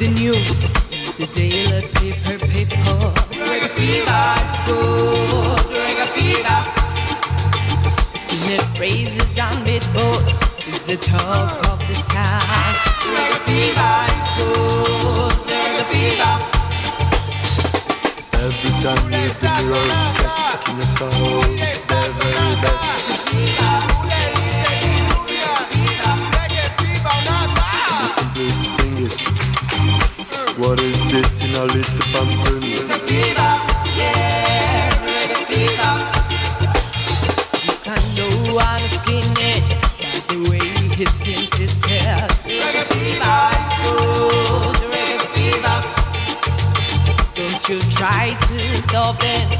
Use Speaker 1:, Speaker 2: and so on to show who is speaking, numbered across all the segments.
Speaker 1: the news. Today, the paper, paper. Reggae fever is good. Reggae fever. Skinhead praises on boats is the talk of the town. Reggae fever is good. Reggae fever.
Speaker 2: Every time you do your steps, in this in a little pamphlet?
Speaker 1: You can know I'm a skinhead by the way he skins his hair. Reggae fever good. Reggae fever. Don't you try to stop it.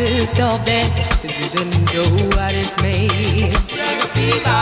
Speaker 1: Try to stop that, cause you don't know what it's made. Reggae fever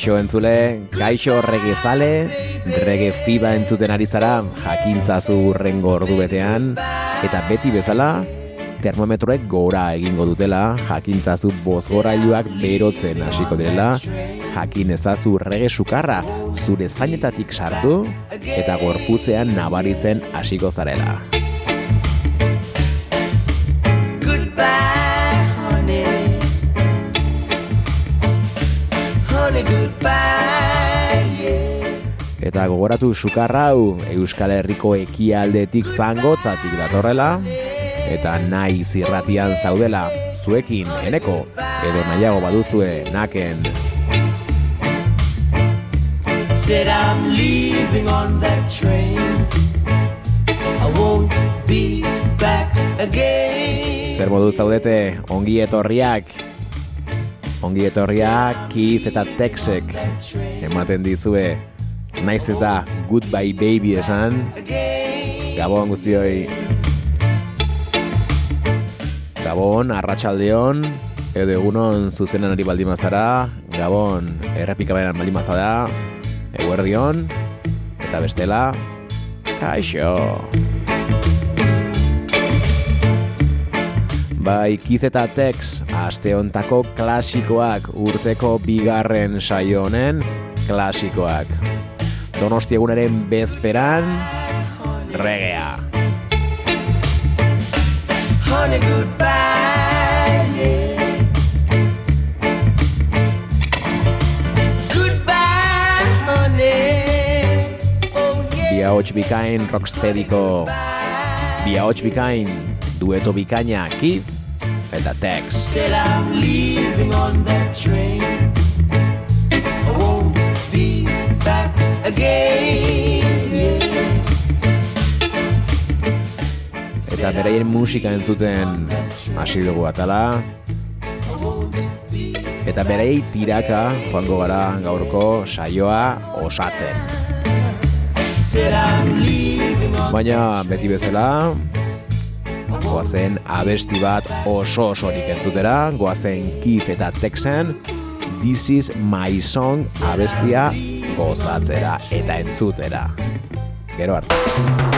Speaker 3: Kaixo entzule, kaixo rege zale, rege fiba entzuten ari zara, jakintzazu urrengo ordu betean, eta beti bezala, termometroek gora egingo dutela, jakintzazu bozgorailuak berotzen hasiko direla, jakin ezazu rege sukarra zure zainetatik sartu, eta gorputzean nabaritzen hasiko zarela.
Speaker 4: Honey, goodbye, yeah.
Speaker 3: Eta gogoratu sukarra hau Euskal Herriko ekialdetik zangotzatik datorrela eta nahi zirratian zaudela zuekin eneko edo nahiago baduzue naken
Speaker 4: Said I'm leaving on that train. I won't be back again.
Speaker 3: zer modu zaudete ongi etorriak ongi etorriak Keith eta Texek ematen dizue. Naiz eta goodbye baby esan. Gabon guztioi. Gabon, arratsaldeon. Edo egunon zuzenan ari baldin bazara. Gabon, errepikaberan baldin bazara. Eguerdion. Eta bestela Kaixo Bai, Keith eta Tex, aste hontako klasikoak urteko bigarren saio honen klasikoak. Donosti egunaren bezperan, regea.
Speaker 4: Honey, goodbye, yeah. Goodbye, honey. Oh, yeah.
Speaker 3: Bi ahots bikain rocksteadyko Bi ahots bikain
Speaker 5: dueto bikaina Keith eta Tex. Eta beraien musika entzuten hasi dugu atala. Eta berei tiraka joango gara gaurko saioa osatzen. Baina beti bezala, goazen abesti bat oso osorik entzutera, goazen Keith eta Texan, This is my song abestia gozatzera eta entzutera. Gero arte.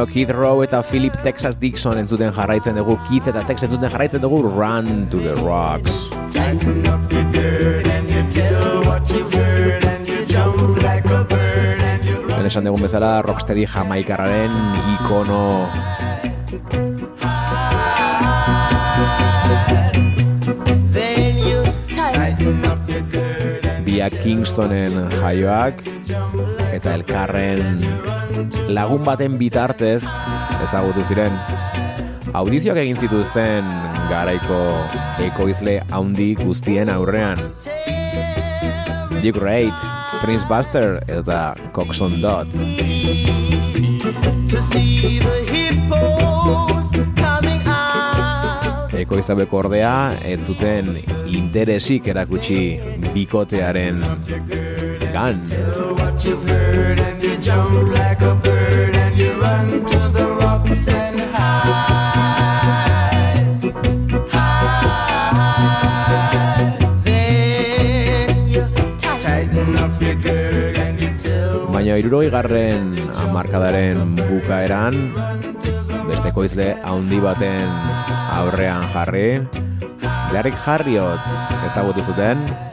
Speaker 5: Beno, Keith Rowe eta Philip Texas Dixon entzuten jarraitzen dugu, Keith eta Tex entzuten jarraitzen dugu Run to the Rocks.
Speaker 3: Tighten up your dirt and you tell what you've heard and you jump like a bird and you run.
Speaker 5: Ben esan dugun bezala, Rocksteady Jamaikarraren ikono biak Kingstonen jaioak eta elkarren lagun baten bitartez ezagutu ziren. Audizioak egin zituzten garaiko ekoizle handi guztien aurrean. Dick Reid, Prince Buster eta Coxon Dot. Ekoiztabeko ordea, ez zuten interesik erakutsi bikotearen gan.
Speaker 3: what you've heard and you jump like a bird and you run to the rocks and hide. Hide.
Speaker 6: Then you tighten
Speaker 3: up your girdle and you tell
Speaker 5: Baina iruroi garren amarkadaren bukaeran
Speaker 3: beste koizle haundi baten aurrean jarri. Derek Harriot ezagutu zuten.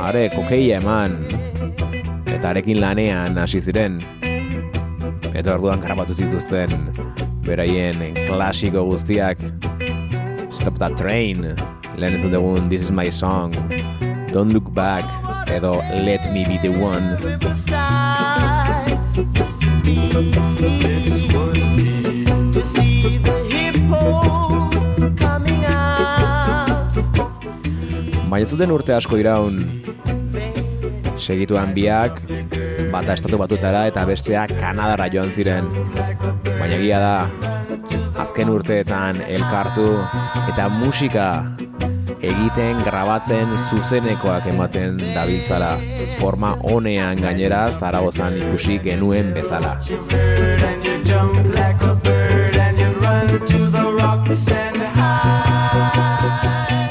Speaker 3: Are kokeia eman eta arekin lanean hasi ziren. Eta orduan grabatu zituzten beraien klasiko guztiak. Stop that train, lehen entzun dugun This is my song, Don't look back, edo Let me be the one.
Speaker 7: This would be
Speaker 4: To see the hippos coming out.
Speaker 3: Baina zuten urte asko iraun segituan biak, bata estatu batutara eta bestea Kanadara joan ziren. Baina egia da, azken urteetan elkartu eta musika egiten grabatzen zuzenekoak ematen dabiltzala. Forma honean gainera Zaragozan ikusi genuen bezala.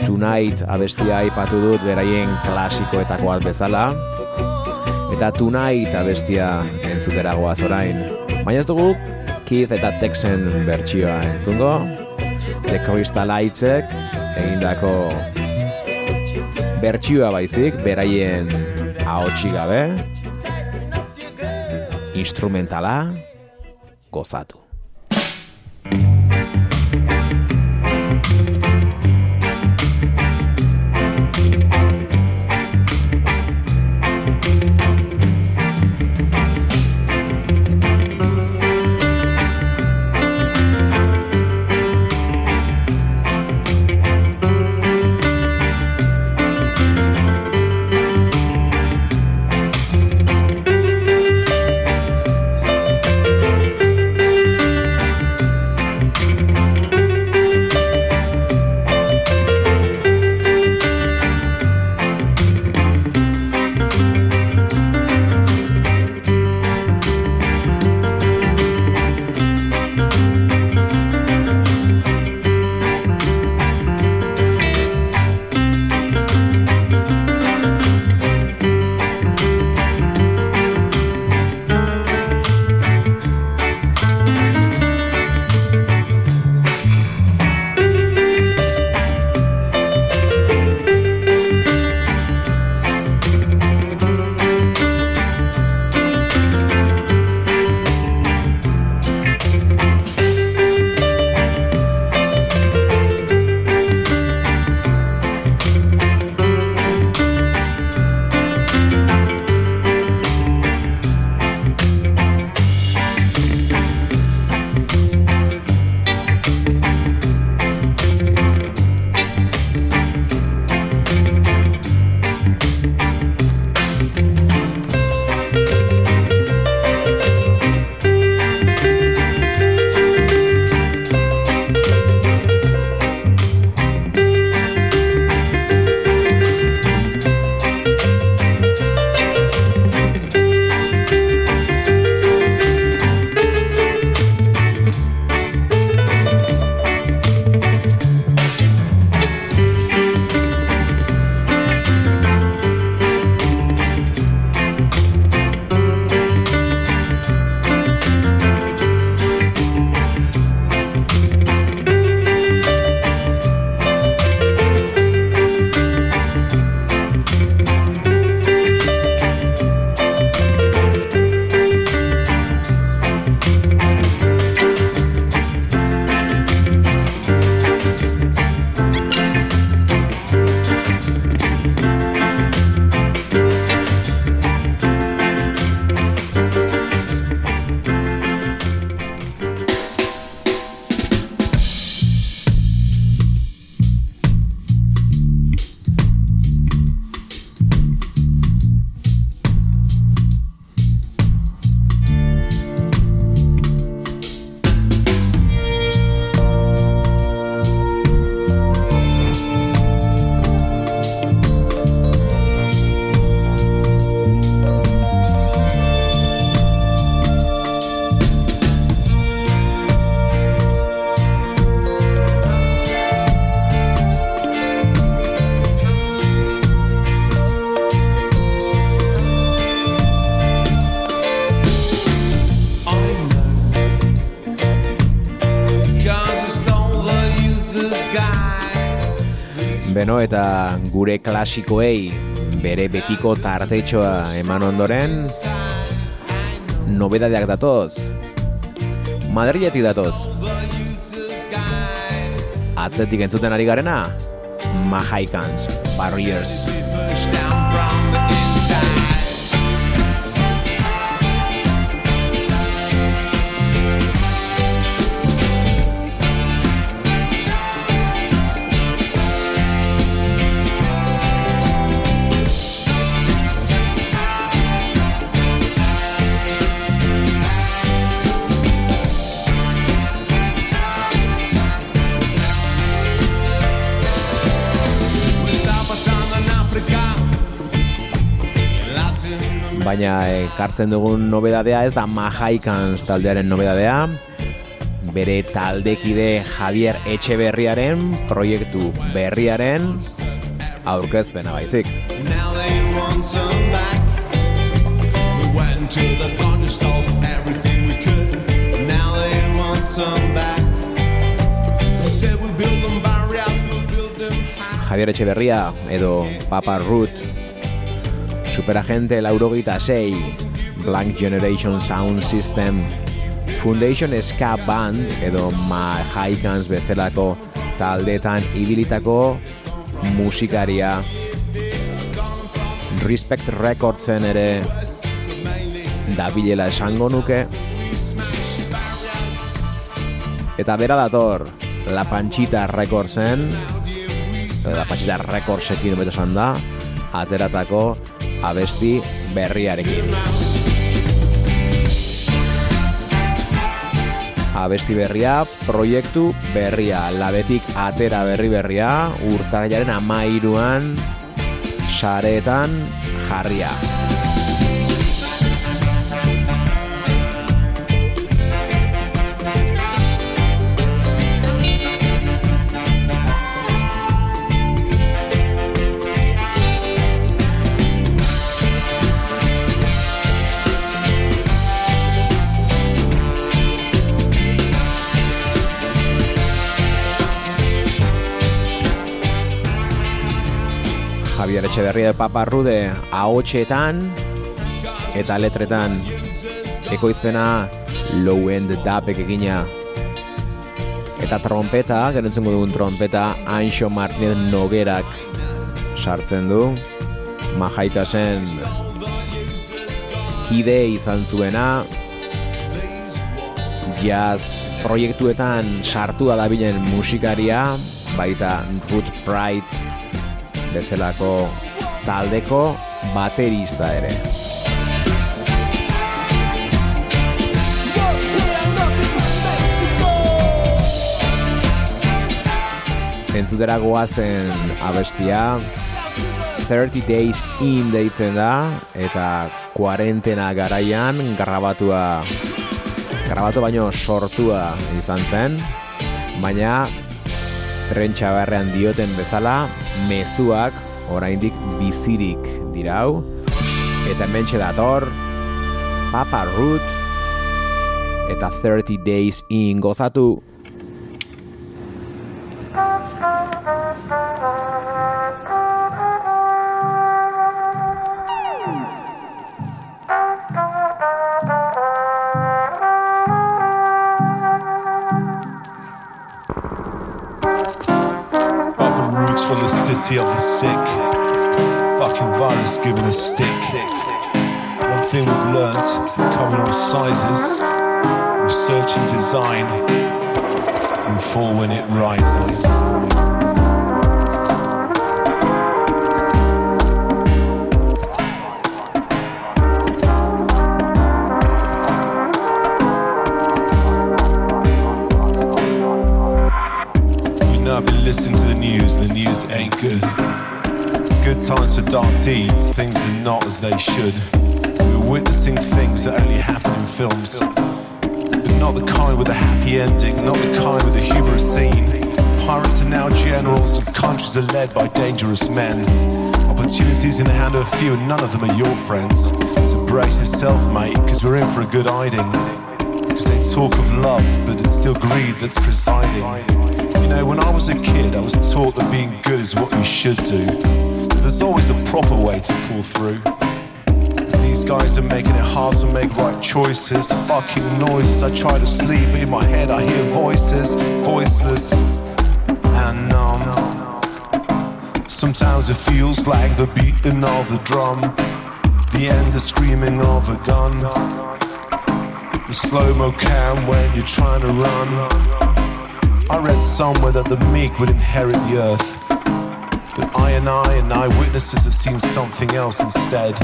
Speaker 3: Tonight abestia aipatu dut beraien klasikoetakoak bezala. Eta Tonight abestia entzutera goaz orain. Baina ez dugu Keith eta Texen bertsioa entzungo. The Crystalitzek egindako bertsioa baizik, beraien ahotsi gabe. Instrumentala gozatu. Eta gure klasikoei bere betiko tartetxoa eman ondoren nobedadeak datoz. Madriletik datoz. Atzetik entzuten ari garena Mahaikans Barriers Baina ekartzen dugun nobedadea ez da Mahaikans taldearen nobedadea bere taldekide Javier Etxeberriaren proiektu berriaren aurkezpena baizik.
Speaker 1: Now they want some back. We went to the corner store, everything we could. Now they want some back. We said we build them barriers, we'll build them high.
Speaker 3: Javier Etxeberria edo Papa Root Superagente laurogita sei Blank Generation Sound System Foundation Ska Band edo Mahaikans bezalako taldetan ibilitako musikaria. Respect Recordsen ere dabilela esango nuke. Eta bera dator La Panchita Recordsen La Panchita Recordsekin beto da ateratako abesti berriarekin abesti berria, proiektu berria, labetik atera berri berria, urtarriaren amairuan saretan jarria. Etxeberria de Papa Rude ahotsetan eta letretan ekoizpena low end dapek egina. Eta trompeta, gero entzungo dugun trompeta Anxo Martinez Nogerak sartzen du. Majaikasen kide izan zuena. Jazz proiektuetan sartua dabilen musikaria baita Ruth Pride bezalako taldeko baterista ere. Entzutera goazen abestia 30 Days In deitzen da eta kuarentena garaian grabatua grabatu baino sortua izan zen baina prentsa beharrean dioten bezala mezuak oraindik bizirik dirau eta hementxe dator Papa Root eta 30 Days In gozatu
Speaker 8: from the city of the sick. Fucking virus giving a stick. One thing we've learnt, come in all sizes. Research and design. We fall when it rises. Listening to news, the news ain't good. It's good times for dark deeds, things are not as they should. We're witnessing things that only happen in films. But not the kind with a happy ending, not the kind with a humorous scene. Pirates are now generals, and countries are led by dangerous men. Opportunities in the hand of a few, and none of them are your friends. So brace yourself, mate, cause we're in for a good hiding. Cause they talk of love, but it's still greed that's presiding. Know, when I was a kid, I was taught that being good is what you should do. There's always a proper way to pull through. These guys are making it hard to make right choices. Fucking noises. I try to sleep, but in my head I hear voices, voiceless and numb. Sometimes it feels like the beating of the drum, the end of screaming of a gun, the slow mo cam when you're trying to run. I read somewhere that the meek would inherit the earth. But I and I and eyewitnesses have seen something else instead.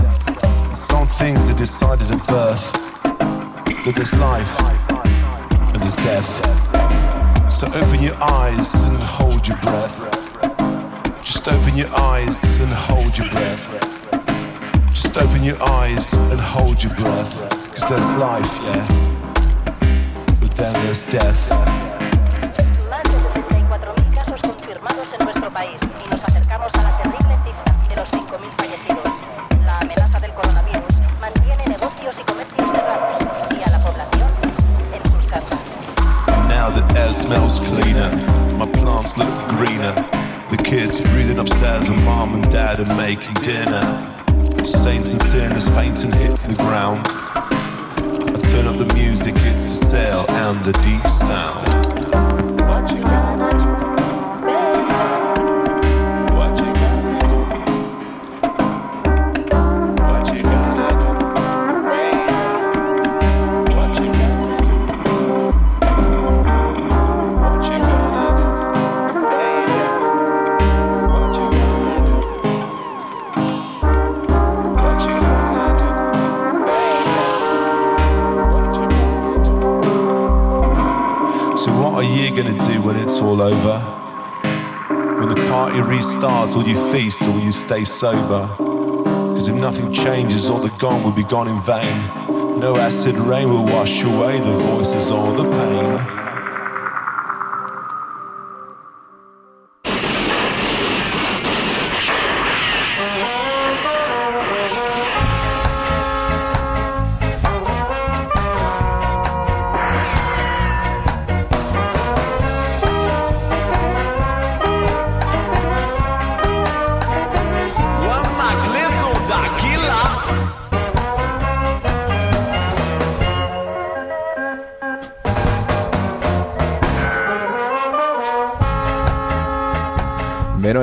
Speaker 8: Some things are decided at birth. That there's life and there's death. So open your eyes and hold your breath. Just open your eyes and hold your breath. Just open your eyes and hold your breath. Cause there's life, yeah. But then there's death.
Speaker 9: Nuestro país y nos acercamos a la terrible cifra de los 5.000 fallecidos. La amenaza del coronavirus mantiene negocios y comercios cerrados y a la población en sus casas.
Speaker 8: And now the air smells cleaner. My plants look greener. The kids breathing upstairs and mom and dad are making dinner. Saints and sinners faint and hit the ground. I turn up the music, it's a sail and the deep sound. What you gonna do, restarts, will you feast or will you stay sober? Cause if nothing changes, all the gone will be gone in vain. No acid rain will wash away the voices or the pain.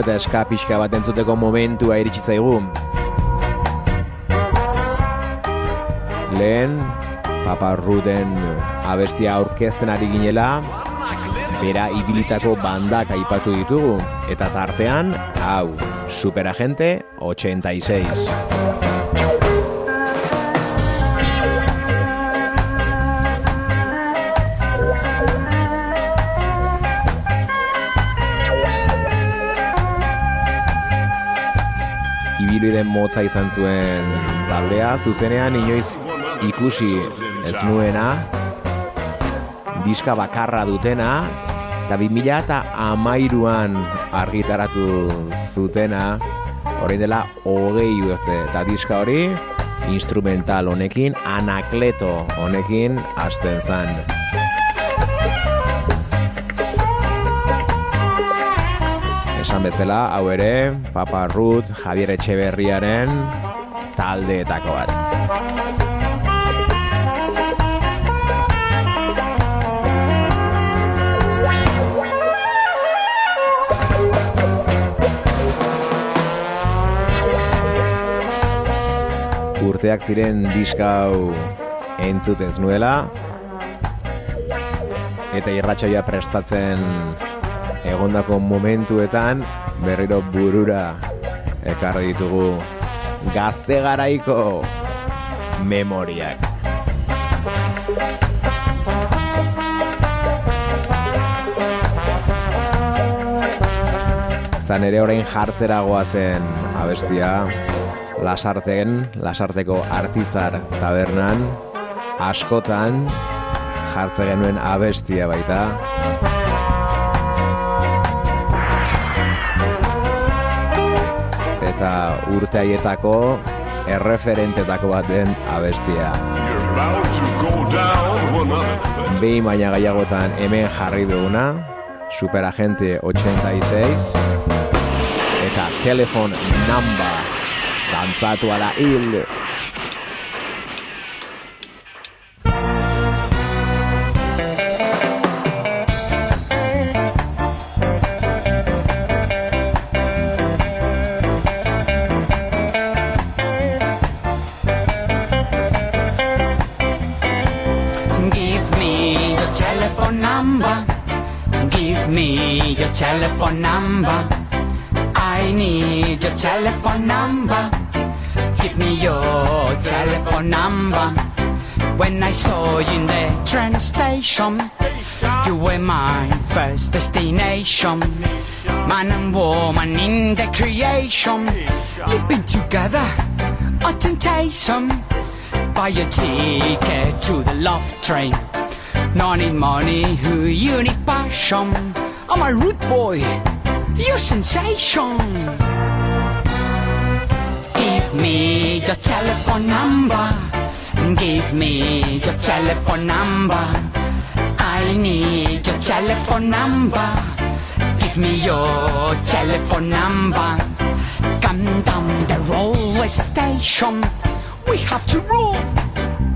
Speaker 3: Eta eska pixka bat entzuteko momentua iritsi zaigu. Lehen, Papa Ruden abestia aurkezten ari ginela, bera ibilitako bandak aipatu ditugu, eta tartean, hau, Superagente 86. Ibilbide motza izan zuen taldea, zuzenean inoiz ikusi ez nuena, diska bakarra dutena, eta 2000 eta amairuan argitaratu zutena, orain dela hogei urte, eta diska hori instrumental honekin, anakleto honekin hasten zan. Esan bezala, hau ere, Papa Ruth, Javier Etxeberriaren taldeetako bat. Urteak ziren diska hau entzutez nuela, eta irratsaioa prestatzen egondako momentuetan berriro burura ekarri ditugu gazte garaiko memoriak. Zan ere orain jartzeragoa zen abestia Lasarten, Lasarteko Artizar tabernan askotan jartze genuen abestia baita. Eta urte haietako erreferentetako bat den abestia. Behin baina gaiagotan hemen jarri duguna, Superagente 86 eta Telefon Number dantzatu ala hil
Speaker 10: I saw you in the train station, you were my first destination. Man and woman in the creation, living together, a temptation. Buy a ticket to the love train. No need money, who you need passion. Oh, I'm a rude boy, you sensation. Give me your telephone number. Give me your telephone number. I need your telephone number. Give me your telephone number. Come down the railway station. We have to rule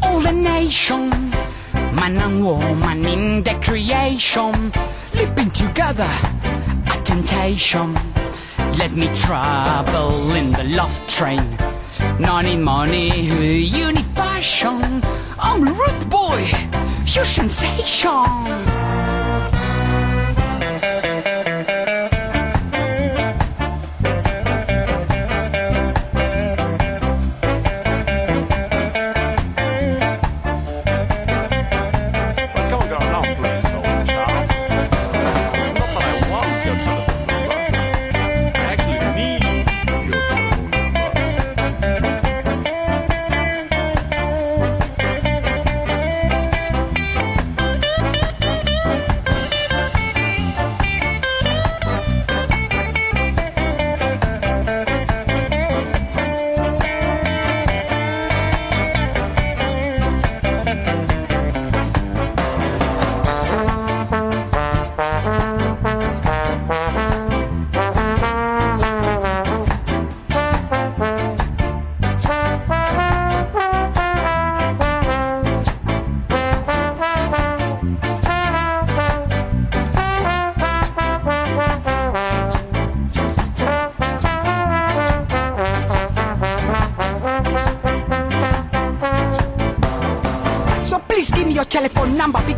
Speaker 10: all the nation. Man and woman in the creation, living together, a temptation. Let me travel in the love train. No need money, you need passion. I'm a rude boy, you sensation.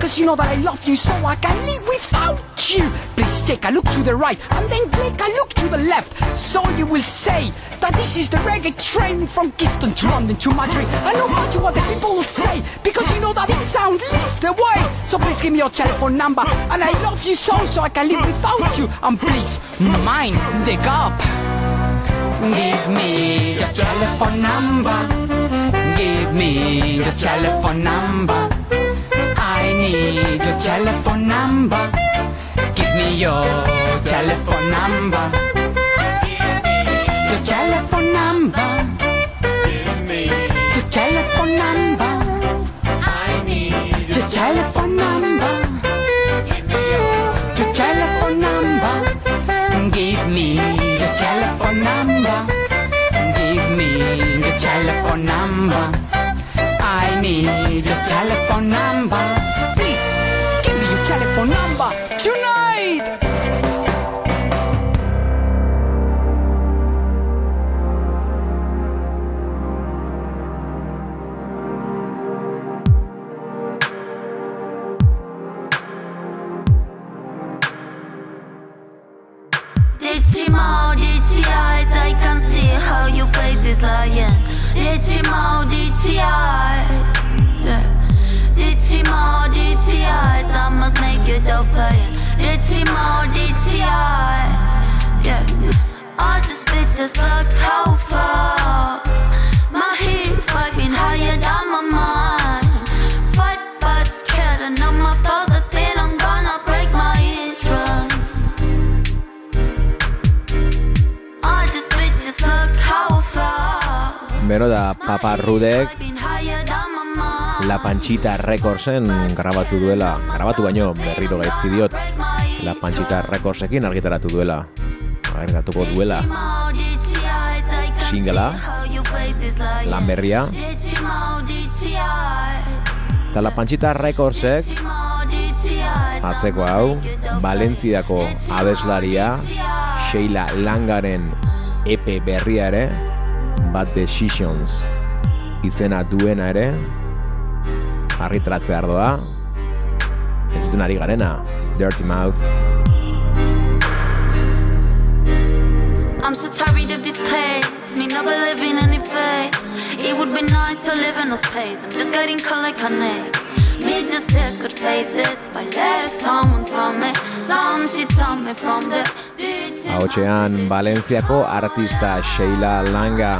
Speaker 10: Because you know that I love you so I can live without you. Please take a look to the right and then take a look to the left so you will say that this is the reggae train from Kingston to London to Madrid. And no matter what the people will say because you know that this sound leads the way. So please give me your telephone number and I love you so so I can live without you. And please mind the gap. Give me your telephone number. Give me your telephone number. Need your telephone number. Give me your telephone number. Your telephone number. Give me Your telephone number. I need your telephone number. Your telephone number. Give me your telephone number. Give me your telephone number. I need your telephone number.
Speaker 11: Ditchy eyes. Yeah. All these bitches look far. My heat's vibing higher than my mind. Fight but scared, and on my foes, I think I'm gonna break my eardrum. All these bitches look how far.
Speaker 3: Bero da Papa Rudek. La Panchita Recordsen grabatu duela, grabatu baino berriro gaizki diot, La Panchita Recordsekin argitaratu duela. Argitaratuko duela
Speaker 11: Singela
Speaker 3: lan berria. Eta La Panchita Recordsek atzeko hau, Valentziako abeslaria Sheila Langaren EP berria ere, Bad Decisions izena duena ere, argitratzea ardoa, ez duten ari garena, Dirty Mouth.
Speaker 11: I'm so tired of this place. Me not believing any face. It would be nice to live in a space. I'm just getting caught like a next. Me just good faces. But let someone tell me. Some she told me from the
Speaker 3: Ahotxean, Valentziako artista Sheila Langa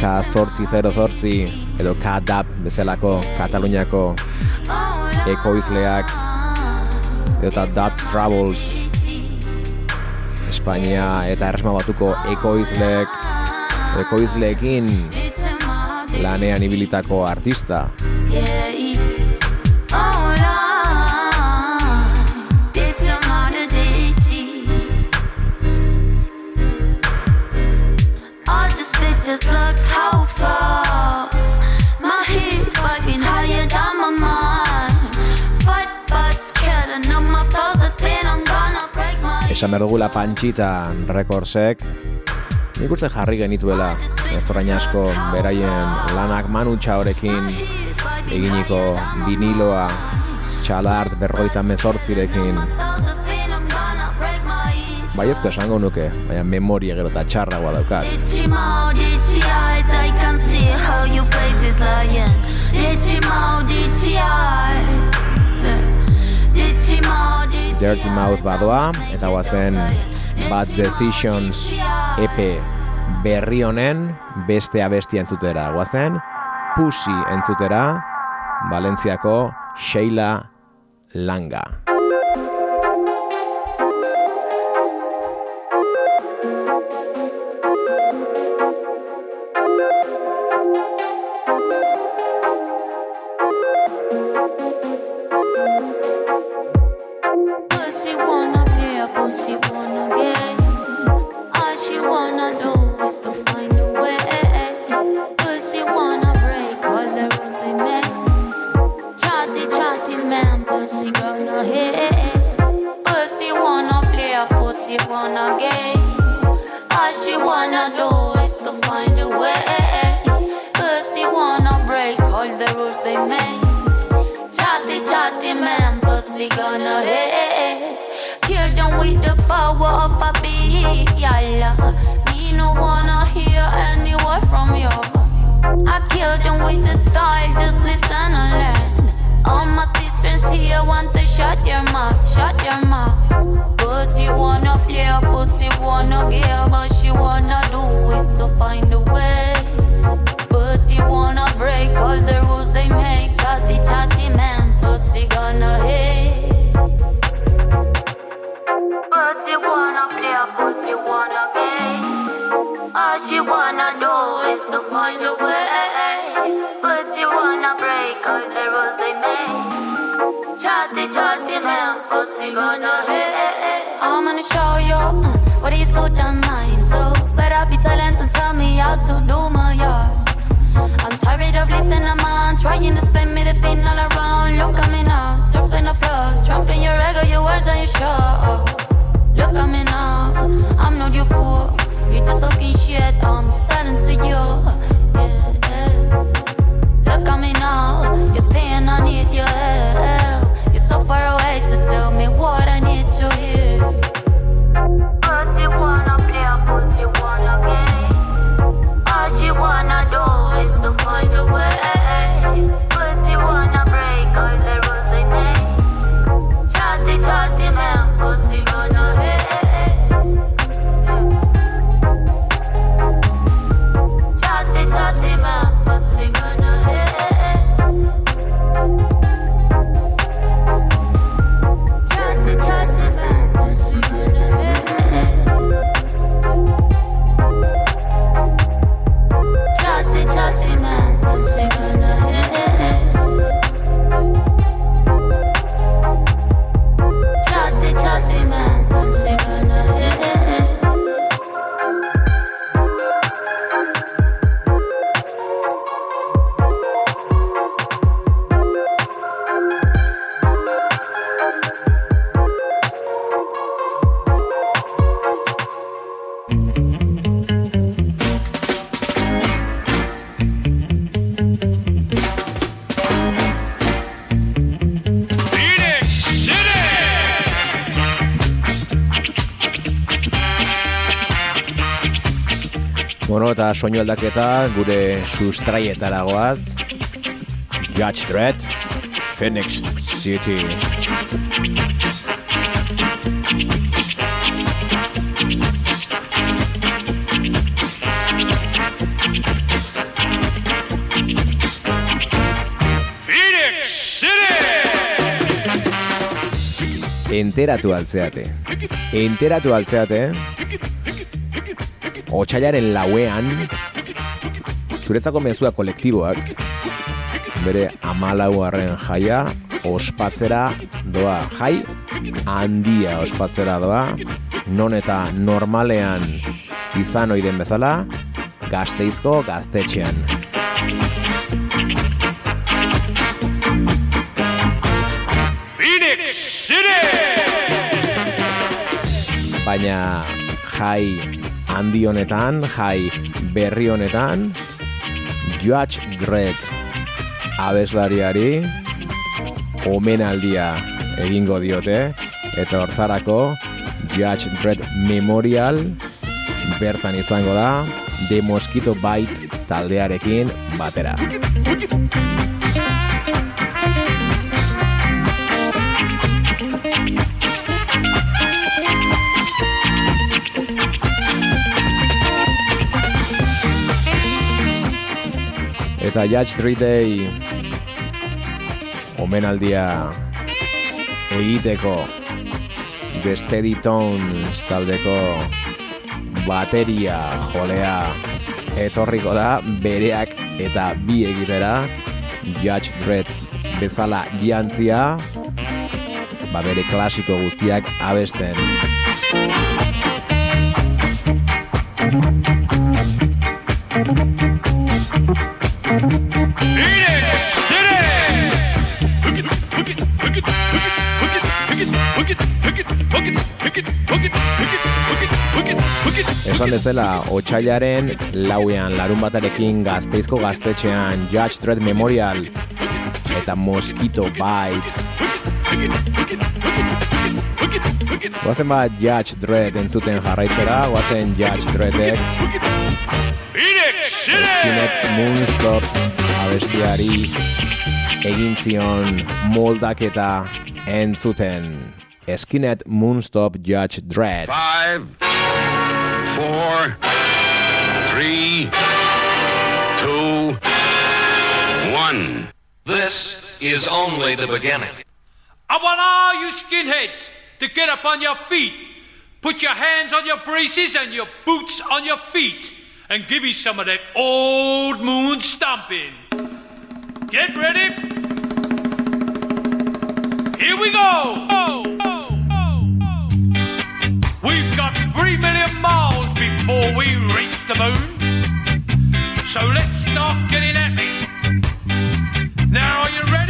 Speaker 3: K808 edo K-Dab bezalako Kataluniako ekoizleak eta Dab Travels Espainia eta Erresma Batuko ekoizleek ekoizleekin lanean ibilitako artista
Speaker 11: Yeah.
Speaker 3: Esan behar dugula Panchita Recordsek. Nik uste jarri genituela ez asko beraien lanak Manu Txaorekin eginiko viniloa txalart berroita mezortzirekin. Baiezko esango nuke, baina memoria gero eta txarragoa daukat.
Speaker 11: Ditchy
Speaker 3: Dirty Mouth badoa eta guazen Bad Decisions EP berri honen beste abestia entzutera. Guazen Pussy entzutera Valentziako Sheila Langa
Speaker 11: pussy gonna hit. Kill them with the power of a beat, yalla. Me no wanna hear any word from you. I kill them with the style, just listen and learn. All my sisters here want to shut your mouth, shut your mouth. Pussy wanna play, pussy wanna give, but she wanna do is to find a way. Pussy wanna break all the rules they make. Chatty, chatty man, pussy gonna hit. Pussy wanna play, pussy wanna game. All she wanna do is to find a way. Pussy wanna break all the rules they make. Chatty, chatty man, pussy gonna hit. I'm gonna show you uh, what is good and nice. So better be silent and tell me how to do my tired of listening, man. Trying to spend me the thing all around. Look at me now, surfing the floor, trampling your ego, your words and your show. Look at me now, I'm not your fool. You're just talking shit, I'm just telling to you. Look at me now, you're saying I need your help. You're so far away to tell me what find a way.
Speaker 3: Tono eta soinu aldaketa gure sustraietara goaz. Judge Dredd, Phoenix City. Enteratu altzeate. Enteratu altzeate. Otsailaren lauean, zuretzako mezua kolektiboak, bere amalauarren jaia, ospatzera doa. Jai, handia ospatzera doa, non eta normalean izan oiden bezala, gazteizko gaztetxean. Baina jai handi honetan, jai berri honetan, Judge Dredd abeslariari omenaldia egingo diote eta hortarako Judge Dredd Memorial bertan izango da The Mosquito Bite taldearekin batera. Eta Judge Dredd Day omenaldia egiteko The Steady Tones taldeko bateria jolea etorriko da bereak eta bi egitera. Judge Dredd bezala jantzia ba bere klasiko guztiak abesten Esan bezala, otxailaren lauean larun batarekin gazteizko gaztetxean Judge Dredd Memorial eta Mosquito Bite. Guazen bat Judge Dredd entzuten jarraitzera, guazen Judge Dreddek Eskinek Moonstop abestiari egin zion moldaketa entzuten. Eskinet Moonstop Judge Dredd.
Speaker 12: Five, four, three, two, one.
Speaker 13: This is only the beginning.
Speaker 14: I want all you skinheads to get up on your feet. Put your hands on your braces and your boots on your feet. And give me some of that old moon stomping. Get ready. Here we go. Oh. We've got three million miles before we reach the moon. So let's start getting at it. Now, are you ready?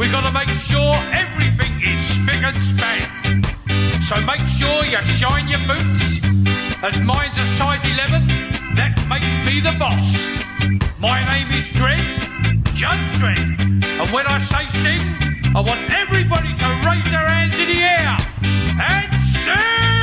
Speaker 14: We gotta make sure everything is spick and span. So make sure you shine your boots. As mine's a size 11, that makes me the boss. My name is Dredd, Judge Dredd. And when I say sing, I want everybody to raise their hands in the air and sing!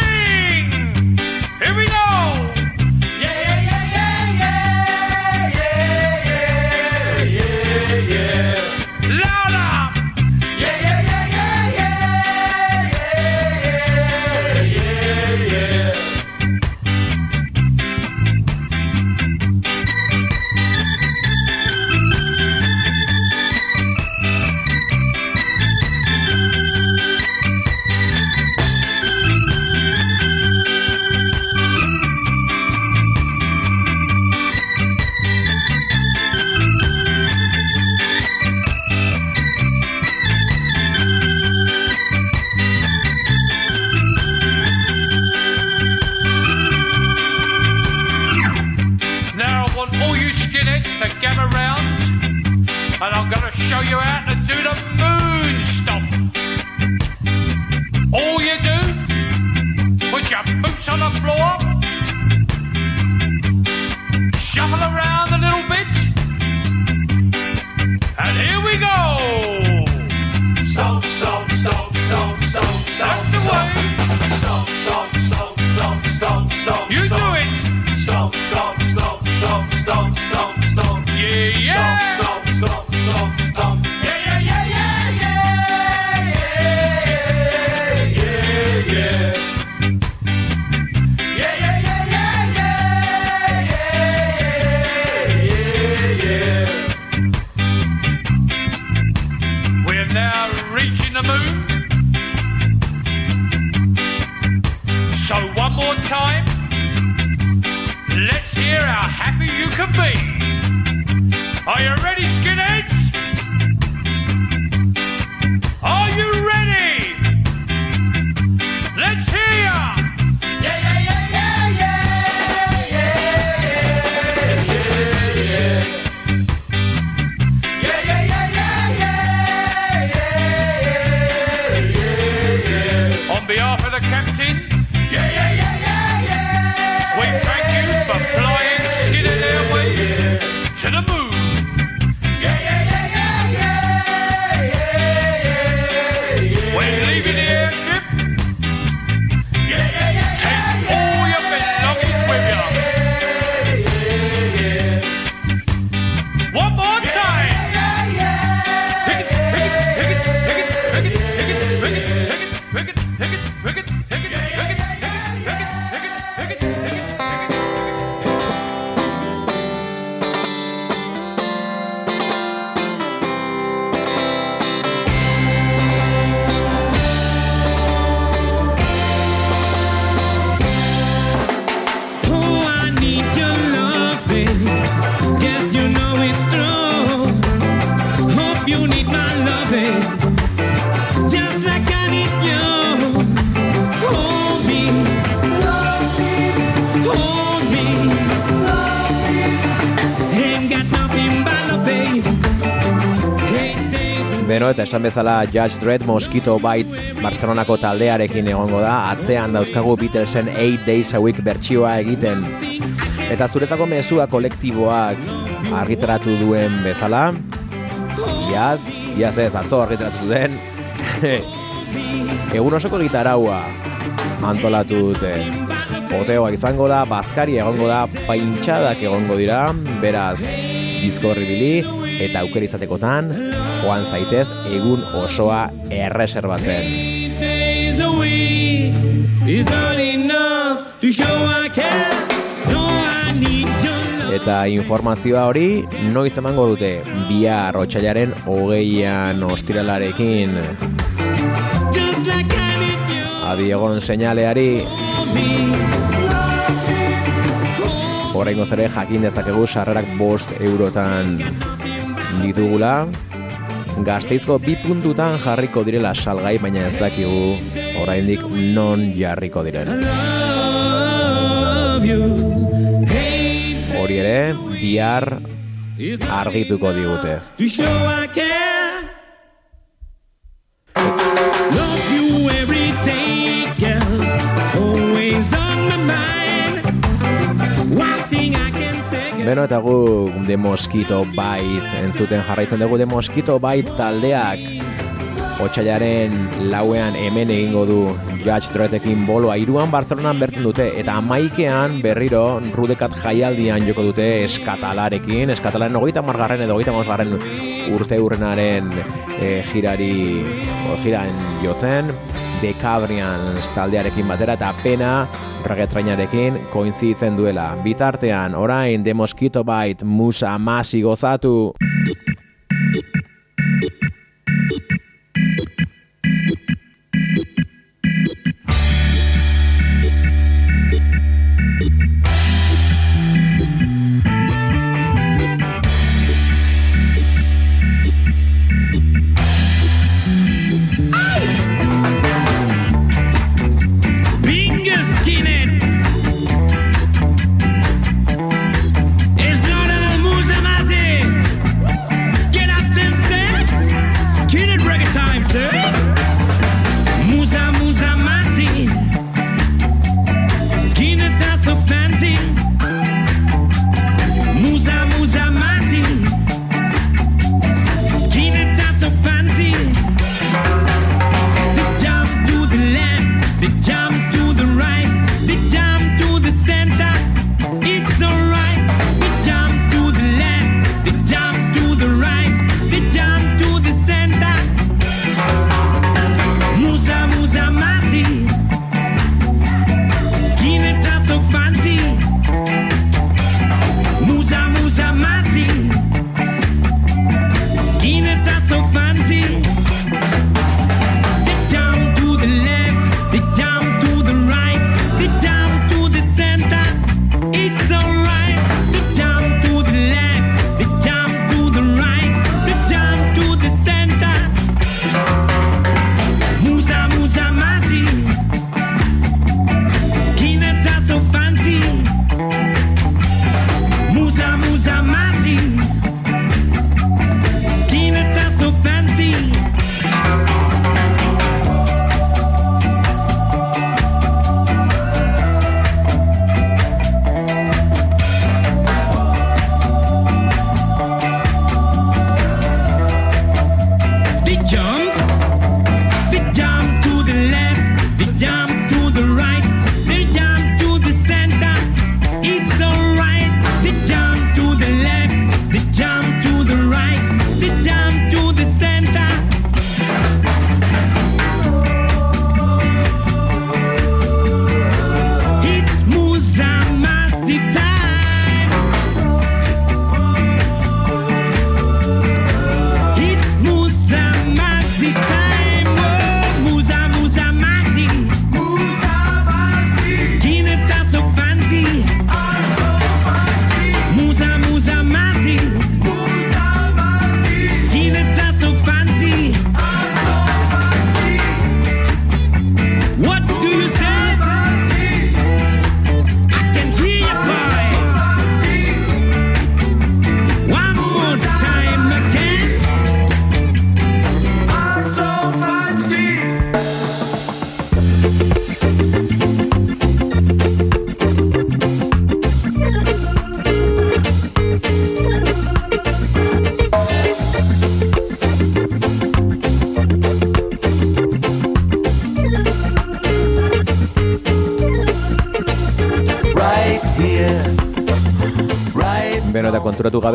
Speaker 3: Esan bezala Judge Dredd Mosquito Bite Bartzelonako taldearekin egongo da, atzean dauzkagu Beatlesen 8 Days a Week bertsioa egiten. Eta zurezako mezua kolektiboak argitaratu duen bezala, iaz, iaz ez, atzo argitaratu zuten, egun osoko gitaraua antolatu dute. Poteoak izango da, bazkari egongo da, paintxadak egongo dira, beraz, bizkorri bili, eta aukera izatekotan, joan zaitez egun osoa erreserbatzen. Eta informazioa hori noiz emango dute bia rotxailaren hogeian ostiralarekin.
Speaker 15: Adi
Speaker 3: egon seinaleari. Horrein gozere jakin dezakegu sarrerak bost eurotan ditugula. Gazteizko bi puntutan jarriko direla salgai, baina ez dakigu oraindik non jarriko diren. Hori ere, bihar argituko digute. Beno eta gu The Mosquito Bite entzuten jarraitzen dugu The Mosquito Bite taldeak. Otsailaren lauean hemen egingo du Judge Dreddekin boloa. Iruan Bartzelonan bertzen dute eta amaikean berriro rudekat jaialdian joko dute eskatalarekin. Eskatalaren hogeita margarren edo hogeita margarren urte urrenaren e, jirari o, jiran jotzen Dekabrian taldearekin batera eta pena reggaetrainarekin koinzitzen duela. Bitartean, orain The Mosquito Bite musa masi gozatu.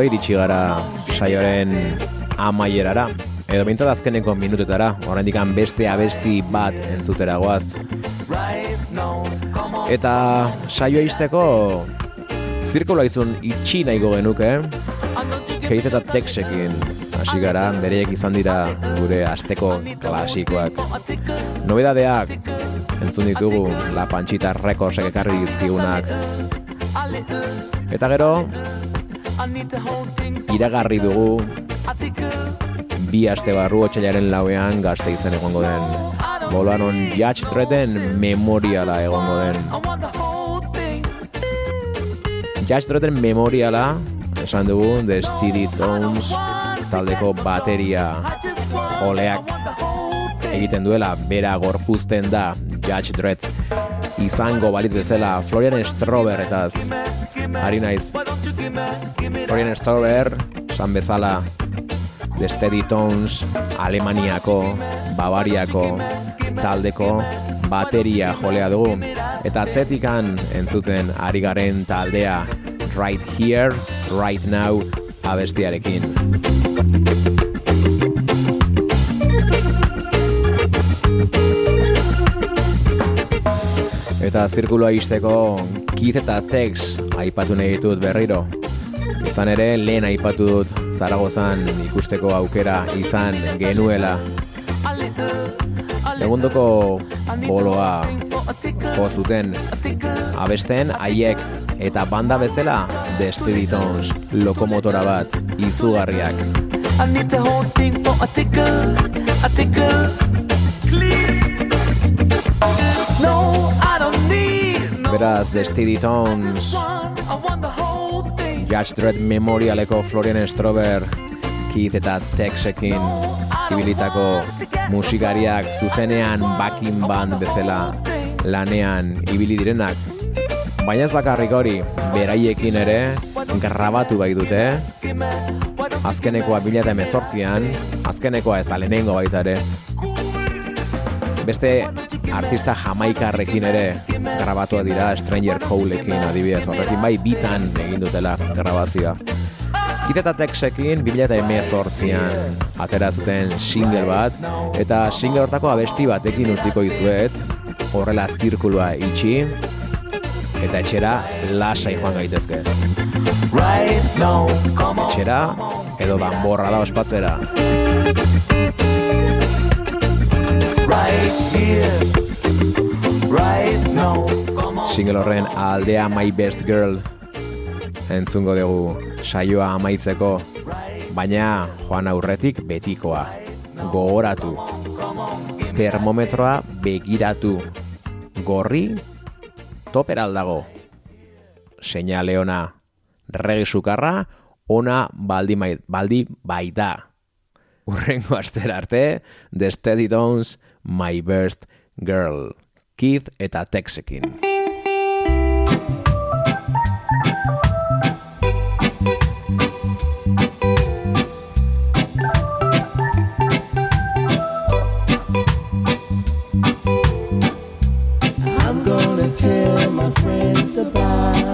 Speaker 3: Gabe iritsi gara saioaren amaierara. Edo bintzat azkeneko minutetara, oraindik beste abesti bat entzutera goaz.
Speaker 4: right now. Come on.
Speaker 3: Eta saioa izteko zirkula izun itxi nahiko genuke, Kate eta Texekin hasi gara, bereiek izan dira gure asteko klasikoak. Nobedadeak entzun ditugu La Panchita Recordsek ekarri dizkigunak. Eta gero, iragarri dugu bi aste barru otxailaren lauean gazte izan egongo den. Bolanon Judge Dredden memoriala egongo den. Judge Dredden memoriala esan dugu The Steady Tones taldeko bateria joleak egiten duela bera gorpuzten da Judge Dredd izango balitz bezala Florian Strober eta ari naiz Florian Strober esan bezala The Steady Tones Alemaniako, Bavariako taldeko bateria jolea dugu eta atzetikan entzuten ari garen taldea Right Here, Right Now abestiarekin. Eta zirkuloa izteko Keith eta Tex aipatu nahi ditut berriro. Izan ere, lehen aipatu dut Zaragozan ikusteko aukera izan genuela. Egundoko boloa zuten abesten haiek eta banda bezala The Steady Tones lokomotora bat izugarriak.
Speaker 4: I need the whole thing for a tickle, a tickle, clean. No, I don't
Speaker 3: beraz, The Steady Tones, Judge Dread Memorialeko Florian Strober, Keith eta Texekin, ibilitako musikariak zuzenean bakin band bezala lanean ibili direnak. Baina ez bakarrik hori, beraiekin ere, grabatu bai dute, azkenekoa bila eta emezortzian, azkenekoa ez da lehenengo baita ere. Beste artista jamaikarrekin ere grabatua dira Stranger Cowlekin adibidez horrekin bai bitan egin dutela grabazioa. Kiteta Texekin 2018an atera zuten single bat eta single hortako abesti batekin utziko izuet horrela zirkulua itxi eta etxera lasai joan gaitezke. Etxera edo danborra da ospatzera. Single horren aldea My Best Girl. Entzungo dugu saioa amaitzeko. Baina joan aurretik betikoa. Gogoratu. Termometroa begiratu. Gorri toperaldago, aldago Seina leona Regi sukarra Ona baldi, mai, baldi baita. Urrengo astera arte The Steady Tones My Best Girl, Keith eta Texekin.
Speaker 5: I'm gonna tell my friends about